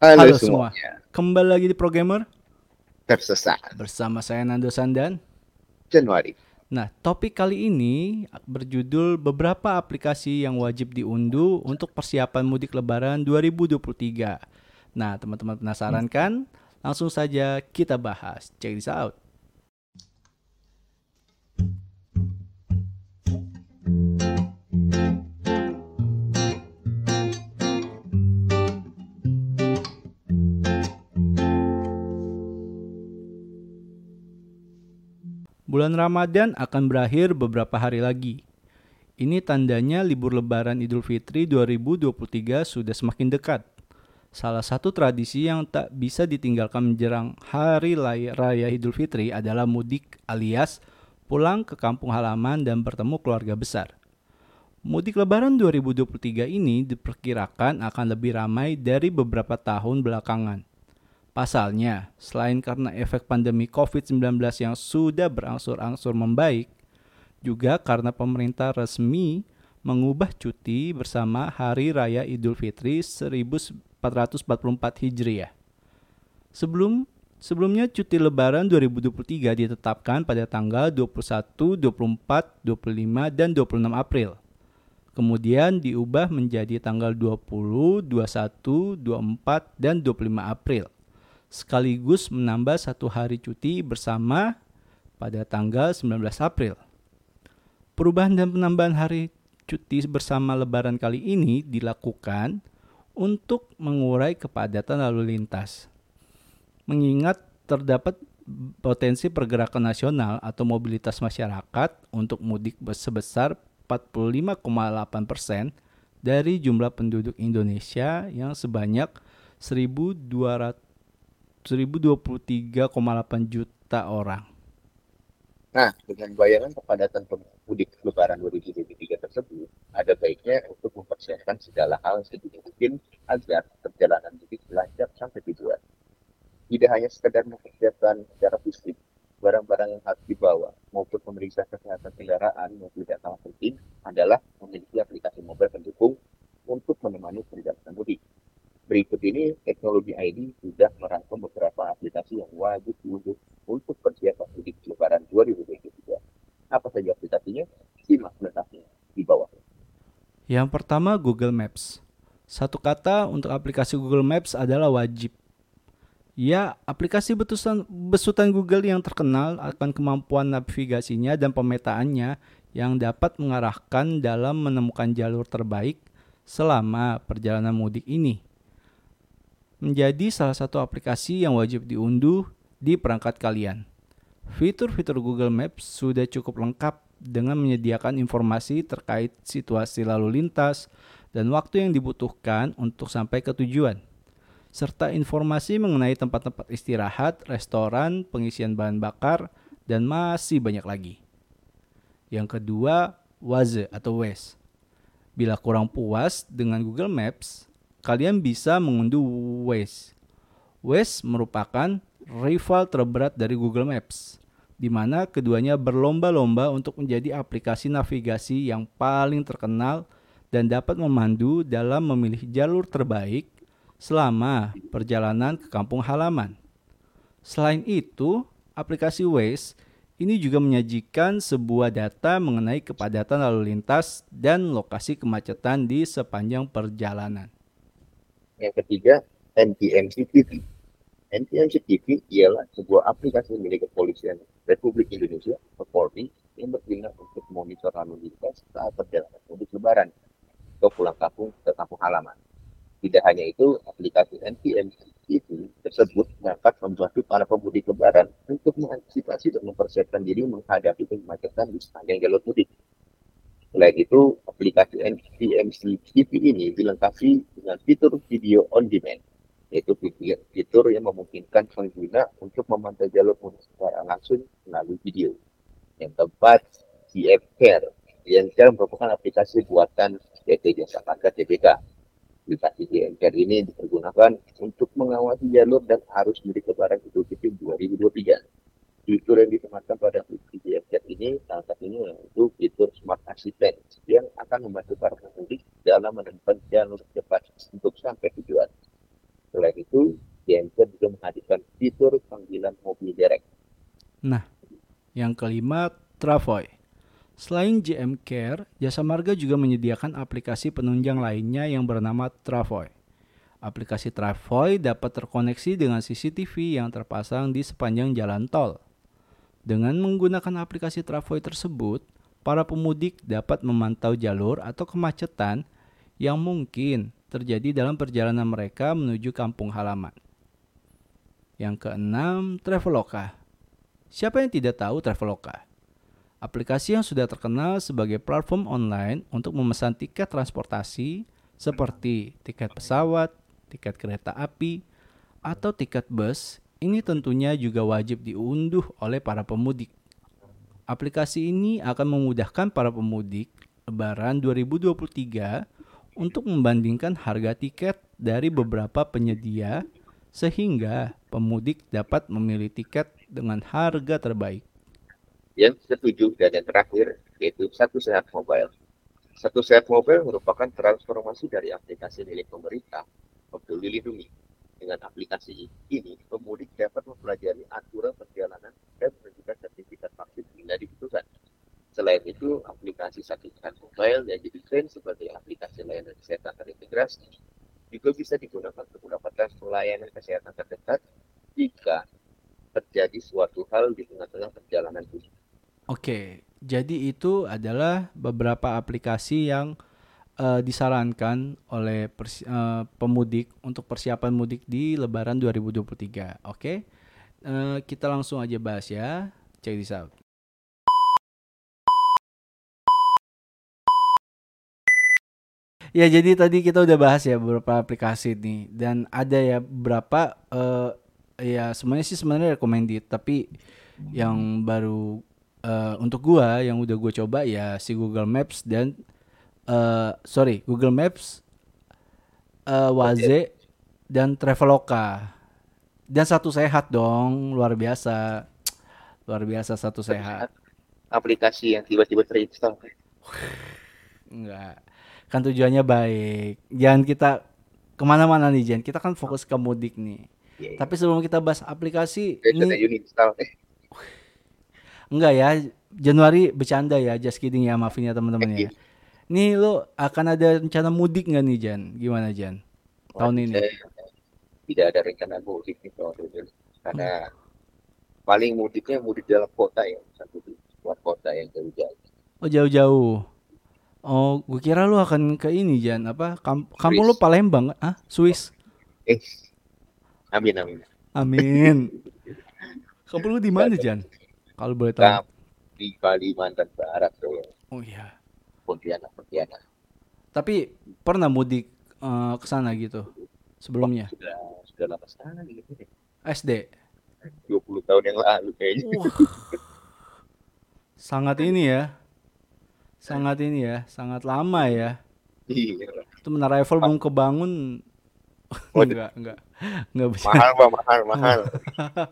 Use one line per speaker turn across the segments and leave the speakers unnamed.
Halo,
Halo
semua.
semua. Kembali lagi di Programmer
Tersesat.
bersama saya Nando Sandan.
Januari.
Nah, topik kali ini berjudul beberapa aplikasi yang wajib diunduh untuk persiapan mudik lebaran 2023. Nah, teman-teman penasaran kan? Langsung saja kita bahas. Check this out. Bulan Ramadan akan berakhir beberapa hari lagi. Ini tandanya libur lebaran Idul Fitri 2023 sudah semakin dekat. Salah satu tradisi yang tak bisa ditinggalkan menjelang hari raya Idul Fitri adalah mudik alias pulang ke kampung halaman dan bertemu keluarga besar. Mudik lebaran 2023 ini diperkirakan akan lebih ramai dari beberapa tahun belakangan. Pasalnya, selain karena efek pandemi COVID-19 yang sudah berangsur-angsur membaik, juga karena pemerintah resmi mengubah cuti bersama Hari Raya Idul Fitri 1444 Hijriah. Sebelum sebelumnya cuti lebaran 2023 ditetapkan pada tanggal 21, 24, 25 dan 26 April. Kemudian diubah menjadi tanggal 20, 21, 24 dan 25 April sekaligus menambah satu hari cuti bersama pada tanggal 19 April. Perubahan dan penambahan hari cuti bersama lebaran kali ini dilakukan untuk mengurai kepadatan lalu lintas. Mengingat terdapat potensi pergerakan nasional atau mobilitas masyarakat untuk mudik sebesar 45,8 persen dari jumlah penduduk Indonesia yang sebanyak 1.200 1.023,8 juta orang.
Nah, dengan bayangan kepadatan pemudik lebaran 2023 tersebut, ada baiknya untuk mempersiapkan segala hal sedini mungkin agar perjalanan mudik lancar sampai tujuan. Tidak hanya sekedar mempersiapkan secara fisik, barang-barang yang harus dibawa maupun memeriksa kesehatan kendaraan yang tidak kalah penting adalah memiliki aplikasi mobile pendukung untuk menemani perjalanan mudik. Berikut ini teknologi ID sudah merangkum beberapa aplikasi yang wajib diunduh untuk persiapan mudik lebaran 2023. Apa saja aplikasinya? Simak lengkapnya di bawah.
Yang pertama Google Maps. Satu kata untuk aplikasi Google Maps adalah wajib. Ya, aplikasi betusan, besutan Google yang terkenal akan kemampuan navigasinya dan pemetaannya yang dapat mengarahkan dalam menemukan jalur terbaik selama perjalanan mudik ini menjadi salah satu aplikasi yang wajib diunduh di perangkat kalian. Fitur-fitur Google Maps sudah cukup lengkap dengan menyediakan informasi terkait situasi lalu lintas dan waktu yang dibutuhkan untuk sampai ke tujuan, serta informasi mengenai tempat-tempat istirahat, restoran, pengisian bahan bakar, dan masih banyak lagi. Yang kedua, Waze atau Waze. Bila kurang puas dengan Google Maps, kalian bisa mengunduh Waze. Waze merupakan rival terberat dari Google Maps, di mana keduanya berlomba-lomba untuk menjadi aplikasi navigasi yang paling terkenal dan dapat memandu dalam memilih jalur terbaik selama perjalanan ke kampung halaman. Selain itu, aplikasi Waze ini juga menyajikan sebuah data mengenai kepadatan lalu lintas dan lokasi kemacetan di sepanjang perjalanan.
Yang ketiga, NTMC TV. NTMC TV ialah sebuah aplikasi milik kepolisian Republik Indonesia Polri yang berguna untuk monitor lalu lintas saat perjalanan mudik lebaran ke pulang kampung ke kampung halaman. Tidak hanya itu, aplikasi NTMC TV tersebut dapat membantu para pemudik lebaran untuk mengantisipasi dan mempersiapkan diri menghadapi kemacetan di sepanjang jalur mudik. Selain itu, aplikasi NTMC TV ini dilengkapi dengan fitur video on demand, yaitu fitur yang memungkinkan pengguna untuk memantau jalur mudik secara langsung melalui video. Yang keempat, CF Care, yang merupakan aplikasi buatan PT Jasa Marga TBK aplikasi GMCAR ini dipergunakan untuk mengawasi jalur dan arus mudik lebaran Idul Fitri 2023. Fitur yang ditemukan pada aplikasi GMCAR ini salah satunya yaitu fitur Smart Assistant yang akan membantu para pemudik dalam menemukan jalur cepat untuk sampai tujuan. Selain itu, Care juga menghadirkan fitur panggilan mobil direct.
Yang kelima, Travoy. Selain JM Care, Jasa Marga juga menyediakan aplikasi penunjang lainnya yang bernama Travoy. Aplikasi Travoy dapat terkoneksi dengan CCTV yang terpasang di sepanjang jalan tol. Dengan menggunakan aplikasi Travoy tersebut, para pemudik dapat memantau jalur atau kemacetan yang mungkin terjadi dalam perjalanan mereka menuju kampung halaman. Yang keenam, Traveloka. Siapa yang tidak tahu Traveloka? Aplikasi yang sudah terkenal sebagai platform online untuk memesan tiket transportasi seperti tiket pesawat, tiket kereta api, atau tiket bus, ini tentunya juga wajib diunduh oleh para pemudik. Aplikasi ini akan memudahkan para pemudik Lebaran 2023 untuk membandingkan harga tiket dari beberapa penyedia sehingga pemudik dapat memilih tiket dengan harga terbaik.
Yang ketujuh dan yang terakhir yaitu Satu Sehat Mobile. Satu Sehat Mobile merupakan transformasi dari aplikasi milik pemerintah Peduli Lindungi. Dengan aplikasi ini, pemudik dapat mempelajari aturan perjalanan dan menunjukkan sertifikat vaksin bila dibutuhkan. Selain itu, aplikasi Sehat Mobile yang didesain sebagai aplikasi layanan kesehatan terintegrasi juga bisa digunakan untuk mendapatkan pelayanan kesehatan terdekat jika terjadi suatu hal di tengah-tengah perjalanan itu.
Oke, jadi itu adalah beberapa aplikasi yang eh, disarankan oleh eh, pemudik untuk persiapan mudik di Lebaran 2023. Oke, Eh, kita langsung aja bahas ya. Check this out. Ya, jadi tadi kita udah bahas ya beberapa aplikasi nih dan ada ya beberapa eh, ya semuanya sih sebenarnya recommended tapi yang baru eh, untuk gua yang udah gue coba ya si Google Maps dan eh sorry Google Maps eh Waze dan Traveloka. Dan satu sehat dong luar biasa. Luar biasa satu sehat.
Aplikasi yang tiba-tiba terinstall.
enggak. Kan tujuannya baik. Jangan kita ke mana-mana nih Jen. Kita kan fokus ke mudik nih.
Ya,
tapi sebelum kita bahas aplikasi
ini
ini
uninstall. Eh,
enggak ya Januari bercanda ya just kidding ya maafin ya teman-teman ya nih lo akan ada rencana mudik nggak nih Jan gimana Jan tahun ini
tidak ada rencana mudik nih tahun ini. Karena paling mudiknya mudik dalam kota ya, satu di luar kota yang jauh-jauh.
Oh jauh-jauh. Oh, gue kira lu akan ke ini Jan apa? Kam- kampung lu. Palembang, ah? Swiss.
Eh, amin amin.
Amin. kampung lu di mana Jan? Kalau boleh tahu.
Di Kalimantan Barat tuh,
Oh iya.
Pontianak Pontianak.
Tapi pernah mudik eh, ke sana gitu sebelumnya?
Sudah sudah lama sekali gitu.
SD.
20 tahun yang lalu kayaknya.
Wah. Sangat ini ya. Sangat ini ya, sangat lama ya.
Iya.
Itu menara Eiffel belum kebangun.
Waduh.
enggak, enggak. Enggak bisa.
Mahal Pak, mahal, mahal.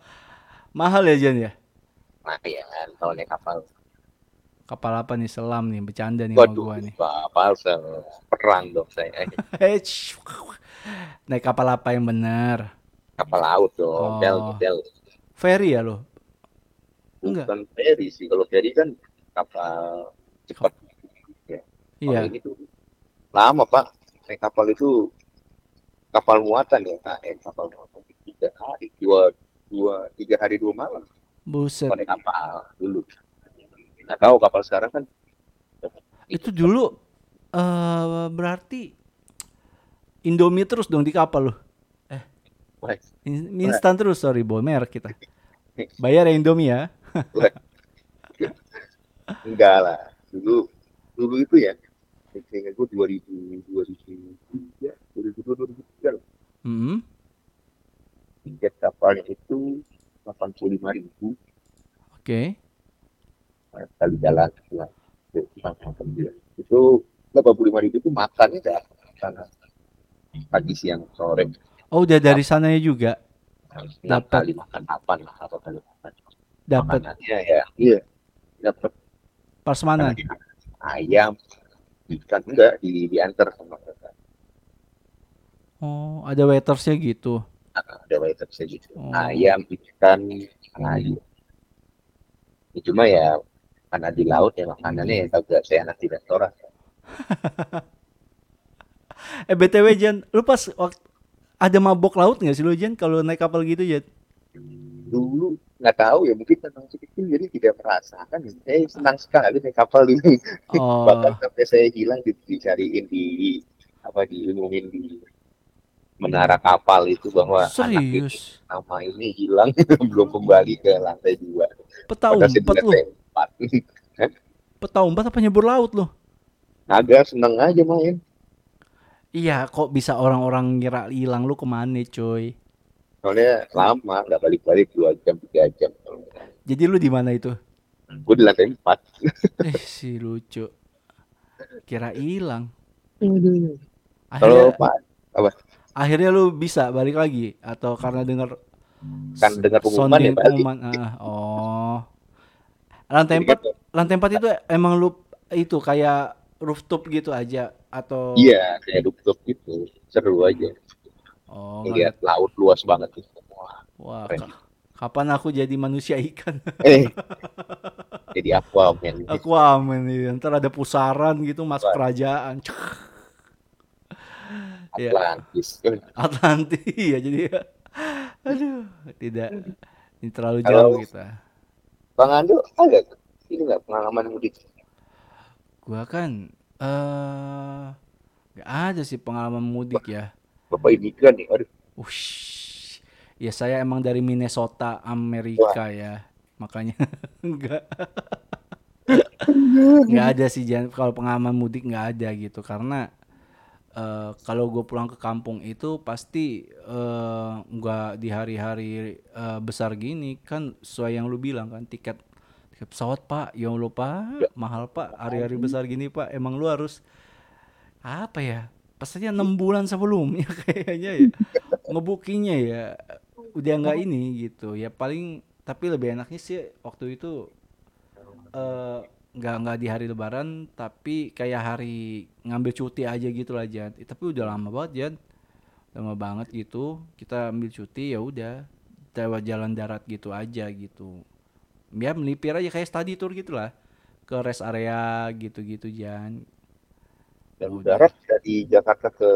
Mahal ya Jan ya?
Kalau naik kapal.
Kapal apa nih selam nih, bercanda nih sama
Waduh,
gua nih.
kapal sel perang dong saya.
Eh. Naik kapal apa yang benar?
Kapal laut dong,
Oh.
del, del.
Ferry ya lo? Enggak.
Bukan ferry sih. Kalau ferry kan kapal cepat. Kalau
Iya.
ini tuh lama Pak. Naik kapal itu kapal muatan ya, KM kapal muatan tiga hari, dua dua tiga hari dua malam.
Buset.
Naik kapal dulu. Nggak tahu kapal sekarang kan.
Itu dulu eh berarti Indomie terus dong di kapal lo.
Wah,
In- Instan terus, sorry boy, merek kita. Bayar ya Indomie ya.
enggak lah. Dulu dulu itu ya. Seingat gue 2000 2003 2002 2003 loh.
Hmm.
Tiket kapalnya itu 85 ribu
Oke.
Kali jalan ya. itu 85 ribu itu makannya dah sana pagi siang sore.
Oh, udah dari sananya juga? Dapat.
kali makan apa lah apa kali makan.
Dapat.
Makanannya ya iya. Dapat.
Prasmanan.
ayam ikan enggak di diantar sama mereka
Oh, ada waitersnya gitu.
ada waitersnya gitu.
Oh.
ayam ikan ya, cuma ya karena di laut ya makanannya ya kagak seenak di restoran.
Eh BTW Jan, lu pas waktu ada mabok laut nggak sih lu Jan kalau naik kapal gitu Jan?
dulu nggak tahu ya mungkin masih kecil jadi tidak merasakan. Saya senang sekali naik kapal dulu
Oh,
bahkan sampai saya hilang di- dicariin di apa diumumin di menara kapal itu bahwa anak ini
serius.
nama ini hilang belum kembali ke lantai dua.
Peta
padahal saya di
umpat lu,
empat
peta umpat apa nyebur laut lu?
agak seneng aja main
Iya, kok bisa orang-orang ngira hilang lu ke mana coy?
soalnya lama nggak balik-balik dua jam tiga jam
Jadi lu di mana itu?
gue di lantai empat
Eh si lucu. Kira hilang.
kalau
Akhirnya,
pak
akhirnya lu bisa balik lagi atau karena dengar
kan dengar pengumuman ya balik
pengumuman? Ah, oh. Lantai
Jadi
empat, lantai empat itu emang lu itu kayak rooftop gitu aja atau?
iya kayak rooftop gitu seru aja
Oh,
ngeliat laut luas banget gitu wah
Wah,
Keren.
ka- kapan aku jadi manusia ikan?
eh jadi aquaman
Aku aman nih. Ntar ada pusaran gitu masuk
Wah.
kerajaan. Cek, ya.
Atlantis
Atlantis ya jadi. Aduh, tidak. Ini terlalu jauh kita.
Bang Ando ada ini nggak pengalaman mudik
Gua kan eh nggak ada sih pengalaman mudik ya.
bapak imigran nih aduh
Ush. Ya saya emang dari Minnesota, Amerika ya. Makanya enggak nggak ada sih kalau pengalaman mudik nggak ada gitu. Karena eh, kalau gue pulang ke kampung itu pasti eh, nggak di hari-hari eh, besar gini kan sesuai yang lu bilang kan tiket tiket pesawat pak. Ya Allah pak. Mahal pak. Hari-hari besar gini pak. Emang lu harus apa ya pastinya enam bulan sebelumnya kayaknya ya. Ngebukingnya ya. Udah nggak ini gitu. Ya paling tapi lebih enaknya sih waktu itu eh nggak nggak di hari lebaran tapi kayak hari ngambil cuti aja gitu lah Jan. Eh, tapi udah lama banget Jan. Lama banget gitu. Kita ambil cuti ya udah. Lewat jalan darat gitu aja gitu. Ya melipir aja kayak study tour gitu lah. Ke rest area gitu-gitu Jan.
Dan
Udah.
darat dari Jakarta ke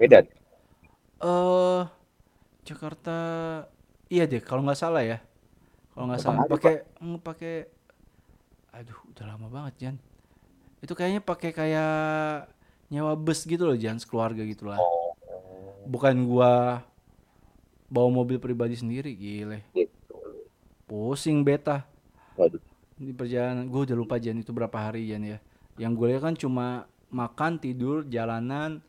Medan?
Eh Jakarta iya deh kalau nggak salah ya. Kalau nggak salah pakai pakai aduh udah lama banget Jan. Itu kayaknya pakai kayak nyewa bus gitu loh Jan sekeluarga gitu lah.
Oh.
Bukan gua bawa mobil pribadi sendiri gile.
Gitu.
Pusing beta.
Waduh.
Di perjalanan gue udah lupa Jan itu berapa hari Jan ya. Yang gue lihat kan cuma makan tidur jalanan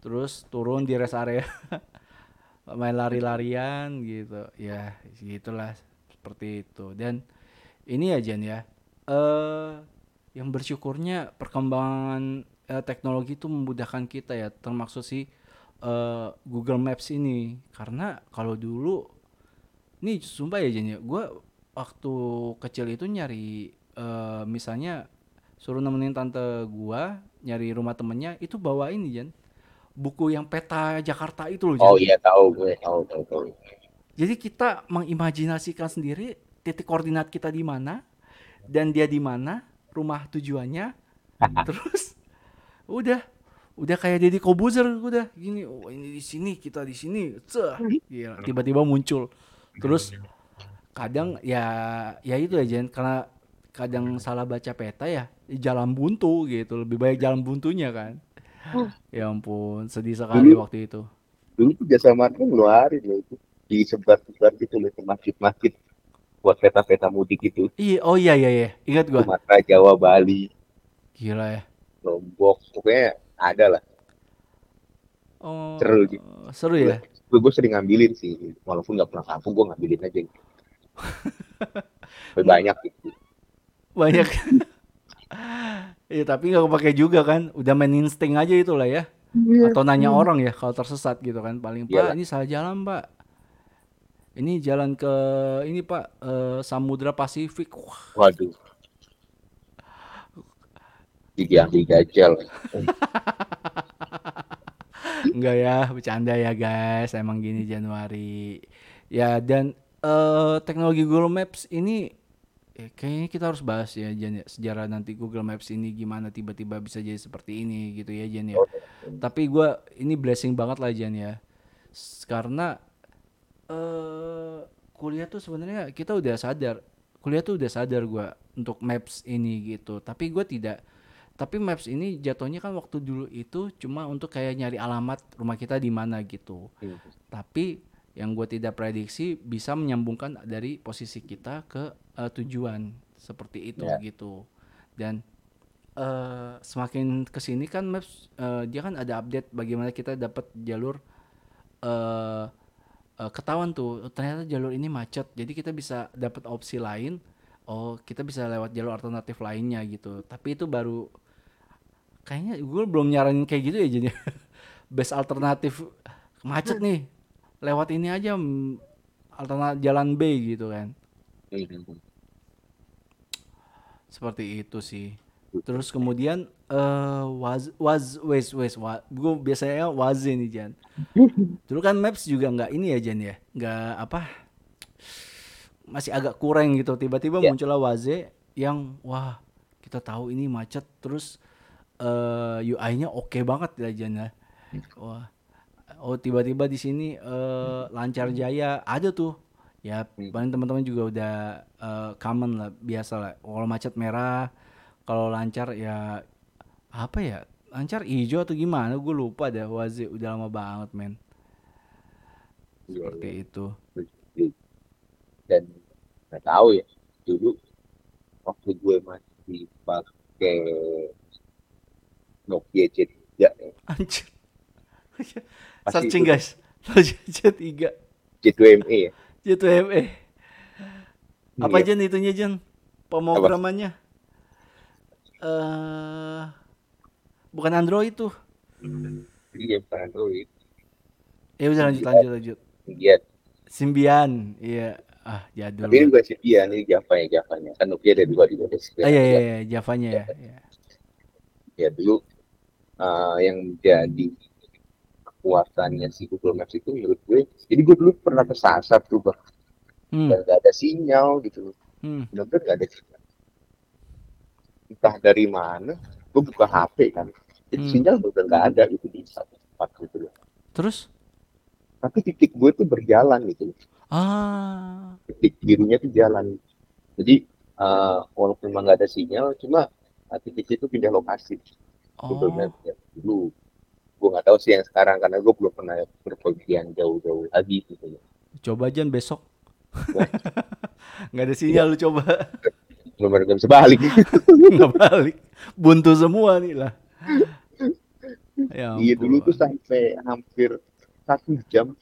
terus turun di rest area. Main lari-larian gitu. Ya gitulah seperti itu. Dan ini ya Jan ya eh yang bersyukurnya perkembangan eh, teknologi itu memudahkan kita ya termasuk si eh, Google Maps ini karena kalau dulu nih sumpah ya Jan ya gue waktu kecil itu nyari eh, misalnya suruh nemenin tante gua nyari rumah temennya itu bawa ini Jan buku yang peta Jakarta itu loh Jan.
oh iya tahu gue tahu tahu tahu
Jadi kita mengimajinasikan sendiri titik koordinat kita di mana dan dia di mana, rumah tujuannya. terus udah. Udah kayak Deddy Kobuzer udah. Gini oh ini di sini kita di sini. Tiba-tiba muncul. Terus kadang ya ya itu ya Jen. Karena kadang salah baca peta ya jalan buntu gitu. Lebih baik jalan buntunya kan. Ya ampun sedih sekali
Dulu-
waktu itu.
dulu tuh jasa marga ngeluarin loh itu. Di sebar-sebar gitu loh ke masjid-masjid buat peta-peta mudik itu
iya oh iya iya iya ingat gua
Sumatera Jawa Bali
gila ya
Lombok pokoknya ada lah
Oh,
Seru gitu.
seru ya.
gue gue sering ngambilin sih walaupun nggak pernah kampung gue ngambilin aja gitu. Banyak gitu
Banyak. Iya, tapi nggak kepake juga kan. Udah main insting aja itu lah ya. Atau nanya orang ya kalau tersesat gitu kan. Paling Pak,
Iyalah.
ini salah jalan, Pak. Ini jalan ke ini, Pak, eh, Samudra Pasifik. Wah,
waduh diambil gajal
Enggak ya, bercanda ya guys. Emang gini Januari. Ya dan eh teknologi Google Maps ini eh, kayaknya kita harus bahas ya Jan ya. Sejarah nanti Google Maps ini gimana tiba-tiba bisa jadi seperti ini gitu ya Jan ya.
Oh,
Tapi gua ini blessing banget lah Jan ya. Karena eh kuliah tuh sebenarnya kita udah sadar. Kuliah tuh udah sadar gua untuk Maps ini gitu. Tapi gua tidak tapi Maps ini jatuhnya kan waktu dulu itu cuma untuk kayak nyari alamat rumah kita di mana gitu.
Hmm.
Tapi yang gue tidak prediksi bisa menyambungkan dari posisi kita ke eh, tujuan seperti itu
Ya.
gitu. Dan eh semakin ke sini kan Maps eh, dia kan ada update bagaimana kita dapat jalur eh eh, ketahuan tuh ternyata jalur ini macet. Jadi kita bisa dapat opsi lain. Oh, kita bisa lewat jalur alternatif lainnya gitu. Tapi itu baru kayaknya Google belum nyaranin kayak gitu ya jadi best alternatif macet nih lewat ini aja alternatif jalan B gitu kan
Hmm.
seperti itu sih terus kemudian eh was was wes wes wa, gue biasanya waze nih Jan. Dulu kan Maps juga nggak ini ya Jan ya? Nggak apa masih agak kurang gitu. Tiba-tiba
Ya.
muncullah waze yang wah kita tahu ini macet terus eh UI-nya oke banget ya Jan ya? Wah oh tiba-tiba di sini eh lancar jaya. Ada tuh. Ya
Hmm.
paling teman-teman juga udah eh, common lah biasa lah. Kalau macet merah kalau lancar ya apa ya? Lancar hijau atau gimana? Gue lupa dah waze udah lama banget men.
Iya,
seperti itu.
Dan nggak tahu ya dulu waktu gue masih pakai Nokia C3 ya,
anjir. Searching
itu.
guys. C3
C2ME ya?
J2ME apa
Iya.
aja nih itunya Jan pemrogramannya eh bukan Android tuh.
Iya bukan Android.
Ya udah lanjut lanjut lanjut.
Iya,
Symbian iya. Ah jadul.
Tapi ini bukan Symbian, ini Java ya Javanya. Kan Nokia ada dua di Indonesia.
ah, iya iya iya Javanya ya, ya.
Ya dulu uh, yang jadi kekuatannya si Google Maps itu menurut gue, jadi gue dulu pernah kesasar tuh bang,
Hmm,
dan gak ada sinyal gitu,
hmm,
bener-bener gak ada sinyal. Entah dari mana, gue buka HP kan,
Hmm.
sinyal bener gak ada gitu di satu tempat gitu loh.
terus?
Tapi titik gue tuh berjalan gitu,
ah.
Titik birunya tuh jalan. Jadi uh, walaupun memang gak ada sinyal, cuma uh, titik itu pindah lokasi. Google
oh.
Maps ya dulu. Gue nggak tahu sih yang sekarang karena gue belum pernah berpergian jauh-jauh lagi gitu ya
coba Jan besok. Nggak ada sinyal lu coba
belum ada bisa balik.
Nggak balik. Buntu semua nih lah. Ya
iya dulu tuh sampai hampir satu jam.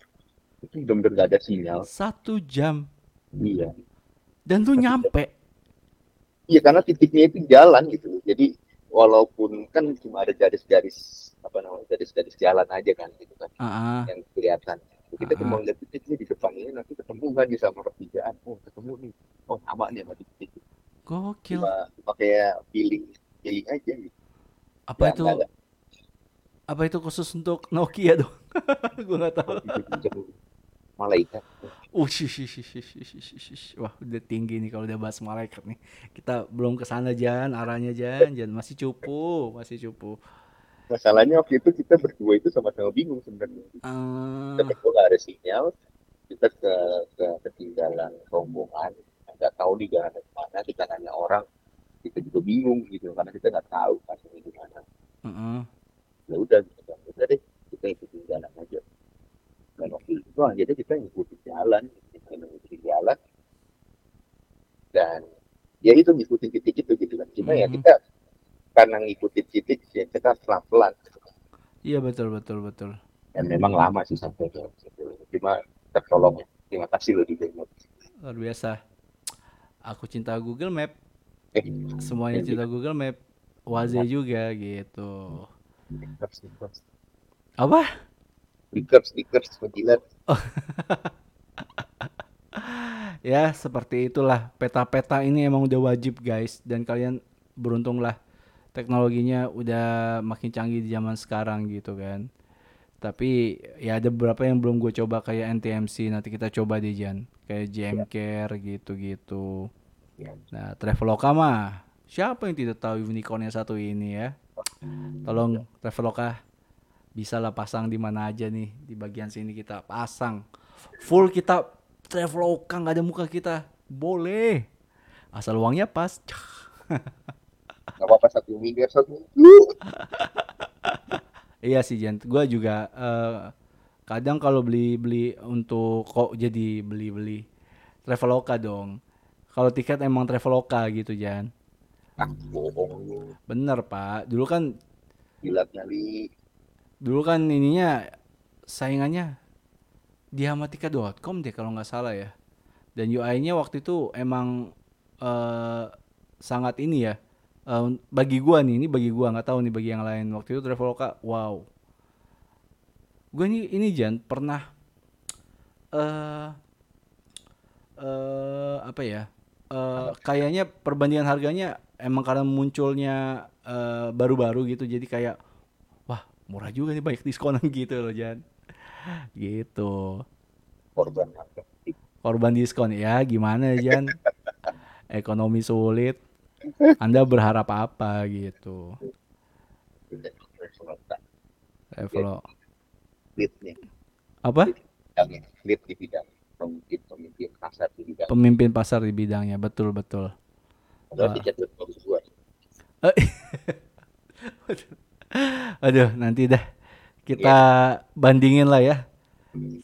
Itu benar-benar nggak ada sinyal.
Satu jam?
Iya.
Dan tuh nyampe?
Iya karena titiknya itu jalan gitu. Jadi walaupun kan cuma ada garis-garis apa namanya garis-garis jalan aja kan gitu kan
ah ah.
yang kelihatan. Kita
Ah.
cuma lihat titiknya di depan ini nanti ketemu kan di sama pertigaan. Oh ketemu nih. Oh sama nih sama titik
gokil.
Cuma pakai feeling feeling aja gitu.
Apa
Ya,
itu?
nggak ada.
apa itu khusus untuk Nokia dong gue nggak tahu.
Malaikat.
Uh shish, shish, shish, wah udah tinggi nih kalau udah bahas malaikat nih. Kita belum ke sana Jan. Arahnya Jan. Jan masih cupu masih cupu.
Masalahnya waktu itu kita berdua itu sama-sama bingung sebenarnya.
Eh,
kita berdua ada sinyal kita ke, ke ketinggalan rombongan nggak tahu di jalan mana kita nanya orang kita juga bingung gitu karena kita nggak tahu pasnya di mana.
Heeh.
ya udah gitu. Kan udah deh kita ikutin jalan aja. Dan waktu. Itu akhirnya kita ngikutin jalan kita ngikutin jalan. Dan ya itu ngikutin titik itu gitu kan. Cuma ya
Mhm.
kita karena ngikutin titik ya kita pelan pelan
iya betul betul betul.
Dan memang lama sih sampai ke cuma tertolong. Ya terima kasih loh di
luar biasa aku cinta Google Map.
Eh
semuanya
Iya.
cinta Google Map. Waze juga gitu. Apa?
Stickers stickers
ya seperti itulah. Peta-peta ini emang udah wajib guys. Dan kalian beruntung lah teknologinya udah makin canggih di zaman sekarang gitu kan Tapi ya ada beberapa yang belum gue coba kayak NTMC nanti kita coba deh Jan. Kayak JM Care gitu-gitu.
Ya.
Nah, Traveloka mah siapa yang tidak tahu unicorn yang satu ini ya? Tolong Traveloka bisa lah pasang di mana aja nih di bagian sini kita pasang. Full kita Traveloka nggak ada muka kita. Boleh. Asal uangnya pas.
Gak apa-apa satu miliar satu.
Iya sih Jan, gue juga eh, kadang kalau beli beli untuk kok jadi beli beli Traveloka dong. Kalau tiket emang Traveloka gitu Jan.
Ah, bohong lu.
Bener Pak. Dulu kan
Gila kali.
dulu kan ininya saingannya diamatika.com deh kalau nggak salah ya. Dan UI-nya waktu itu emang eh, sangat ini ya. Eh, bagi gua nih, ini bagi gua nggak tahu nih bagi yang lain. Waktu itu Traveloka, wow. Gue ini ini Jan pernah eh eh apa ya? eh kayaknya perbandingan harganya emang karena munculnya baru-baru gitu jadi kayak wah murah juga nih banyak diskonan gitu loh Jan gitu
Korban
korban diskon ya gimana Jan ekonomi sulit Anda berharap apa gitu Travel
Lead nih.
apa.
Lead di bidang. Pemimpin, pemimpin pasar di bidang.
pemimpin pasar di bidangnya betul betul
Padahal bagus gua.
Eh, aduh nanti dah kita bandingin lah ya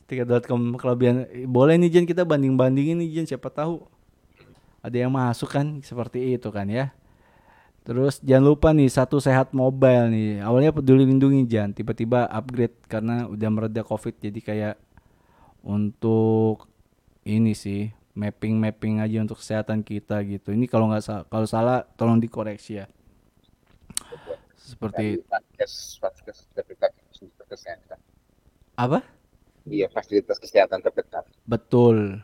tiket.com kelebihan boleh nih Jen kita banding bandingin nih Jen siapa tahu ada yang masuk kan seperti itu kan ya. Terus jangan lupa nih satu sehat mobile nih. Awalnya peduli lindungi Jan tiba-tiba upgrade karena udah mereda covid. Jadi kayak untuk ini sih mapping mapping aja untuk kesehatan kita gitu. Ini kalau nggak sa- kalau salah tolong dikoreksi ya. Seperti apa?
Iya, fasilitas kesehatan terdekat.
betul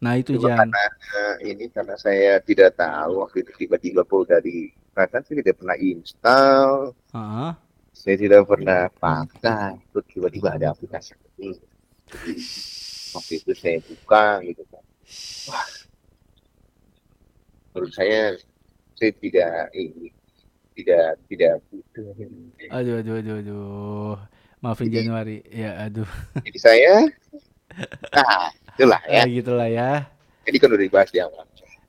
nah itu
Cuma
Jan
karena eh, ini karena saya tidak tahu waktu itu tiba-tiba pull dari perasaan saya tidak pernah install,
Heeh.
saya tidak pernah pakai, terus tiba-tiba ada aplikasi ini. Waktu itu saya buka gitu kan. Wah, menurut saya saya tidak ini tidak tidak butuh.
aduh aduh aduh aduh maafin
Jadi-
Januari ya aduh
Jadi saya, nah itulah
ya
ya.
gitulah ya
Jadi kan udah dibahas di awal.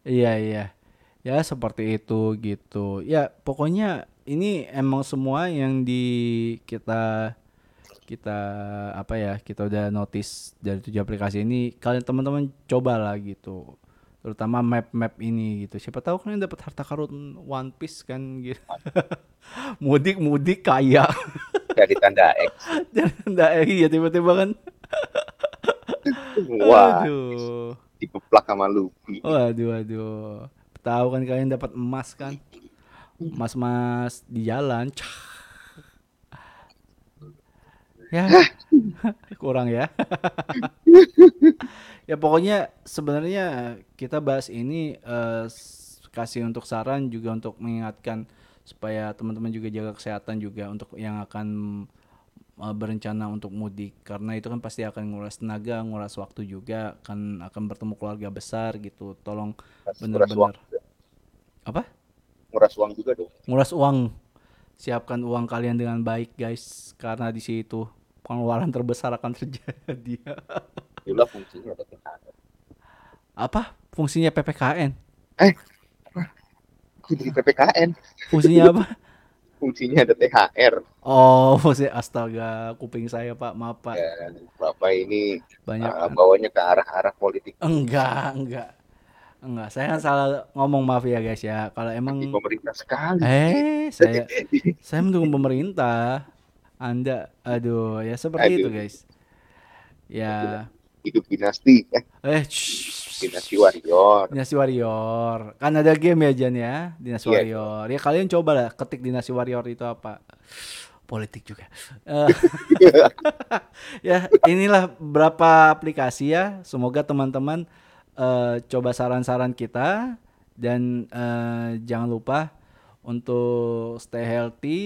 Iya iya. Ya seperti itu gitu. Ya pokoknya ini emang semua yang di kita kita apa ya kita udah notice dari tujuh aplikasi ini kalian teman-teman cobalah gitu terutama map-map ini gitu siapa tahu kalian dapat harta karun One Piece kan gitu mudik mudik kaya
Dari tanda X.
dan nggak iya tiba-tiba kan
Wah,
aduh
dikeplak sama Luffy.
Waduh, waduh. Tahu kan kalian dapat emas kan? Emas-emas di jalan. Cah. Ya. Kurang ya. ya pokoknya sebenarnya kita bahas ini s- kasih untuk saran juga untuk mengingatkan supaya teman-teman juga jaga kesehatan juga untuk yang akan eh, berencana untuk mudik karena itu kan pasti akan nguras tenaga, nguras waktu juga kan akan bertemu keluarga besar gitu. Tolong bener-bener apa?
nguras uang juga dong.
Nguras uang. Siapkan uang kalian dengan baik, guys, karena di situ pengeluaran terbesar akan terjadi.
Itulah fungsinya THR.
apa fungsinya PPKN?
Jadi PPKN,
Fungsinya apa?
fungsinya ada THR.
Oh, fungsi astaga, kuping saya, Pak. Maaf, Pak.
Dan Bapak ini
Banyak
uh, bawanya ke arah-arah politik
enggak, enggak. Enggak, saya kan salah ngomong maaf ya, guys ya. Kalau emang
di pemerintah sekali.
eh saya saya mendukung pemerintah. Anda aduh, ya seperti itu,
Aduh.
guys. Ya,
Hidup dinasti, eh,
eh shh,
dinasti warrior.
Dinasti Warrior. Kan ada game ya Jan ya, Dinasti
Iya.
Warrior. Ya kalian coba lah ketik Dinasti Warrior itu apa. Politik juga. Eh, ya inilah berapa aplikasi ya. Semoga teman-teman eh, coba saran-saran kita dan eh, jangan lupa untuk stay healthy,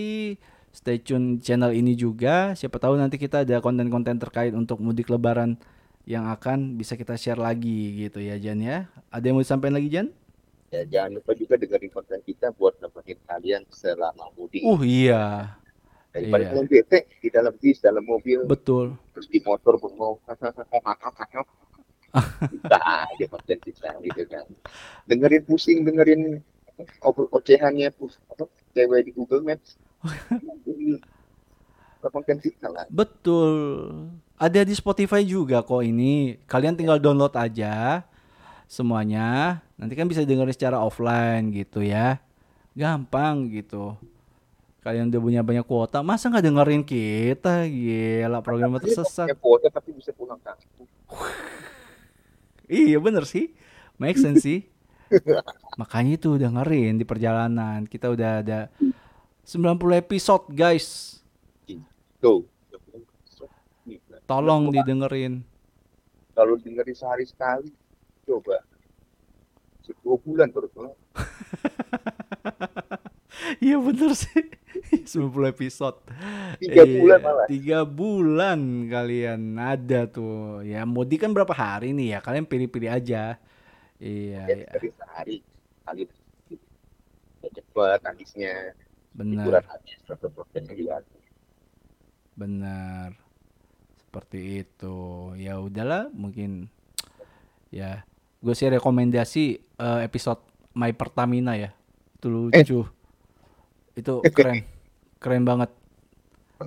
stay tune channel ini juga. Siapa tahu nanti kita ada konten-konten terkait untuk mudik lebaran yang akan bisa kita share lagi gitu ya Jan ya. Ada yang mau disampaikan lagi Jan?
Ya, jangan lupa juga dengerin konten kita buat nemenin kalian selama mudik.
Uh iya,
Daripada
iya.
kalian bete di dalam bis, dalam mobil,
betul.
terus di motor bengong. Kita aja konten kita gitu kan. Dengerin pusing, dengerin obrol ocehannya cewek di Google Maps.
Betul. Ada di Spotify juga kok ini. Kalian tinggal download aja semuanya. Nanti kan bisa dengerin secara offline gitu ya. Gampang gitu. Kalian udah punya banyak kuota, masa nggak dengerin kita? Gila, program tersesat.
Punya kuota tapi bisa pulang kampung.
Iya bener sih. Make sense sih. Makanya itu dengerin di perjalanan. Kita udah ada 90 episode guys.
Tuh.
Tolong didengerin.
Kalau dengerin sehari sekali, coba. Sepuluh bulan terus.
Iya bener sih. 90 episode.
Tiga
Iya,
bulan malah.
Tiga bulan kalian ada tuh. Ya mudik kan berapa hari nih ya? Kalian pilih-pilih aja. Iya,
Ya,
iya.
dari sehari kali cepet habisnya
benar,
hiburan habis juga ada.
Benar. Seperti itu. Ya udahlah, mungkin ya. Gue sih rekomendasi eh, episode My Pertamina ya. Itu lucu. Itu keren. Keren banget.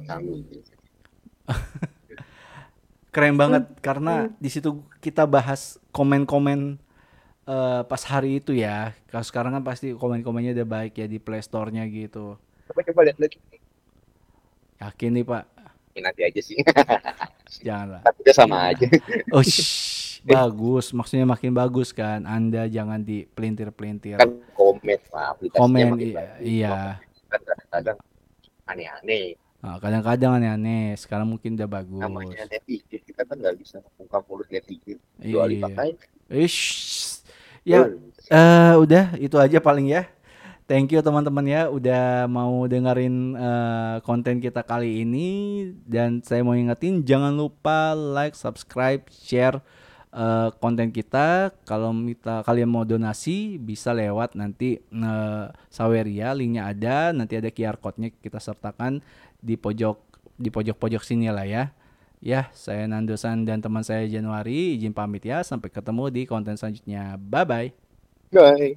keren banget karena di situ kita bahas komen-komen eh, pas hari itu ya. Kalau sekarang kan pasti komen-komennya udah baik ya di Play Store-nya gitu.
coba coba lihat lagi
Yakin nih Pak,
nanti aja sih
janganlah.
tapi udah sama aja
Oh, shh, bagus, maksudnya makin bagus kan. Anda jangan dipelintir-pelintir.
kan komen aplikasinya
Komen iya.
kan kadang-kadang aneh-aneh
Nah, kadang-kadang aneh-aneh. Sekarang mungkin udah bagus.
namanya netizen kita kan nggak bisa ungkap mulut netizen
Iya.
dipakai
Ish. Ya, eh udah itu aja paling ya. Thank you teman-teman ya udah mau dengerin eh, konten kita kali ini dan saya mau ingetin jangan lupa like, subscribe, share eh, konten kita. Kalau kita kalian mau donasi bisa lewat nanti eh, Saweria linknya ada, nanti ada QR code-nya kita sertakan di pojok di pojok-pojok sini lah ya. Ya, saya Nandosan dan teman saya Januari izin pamit ya. Sampai ketemu di konten selanjutnya. Bye bye.
Bye.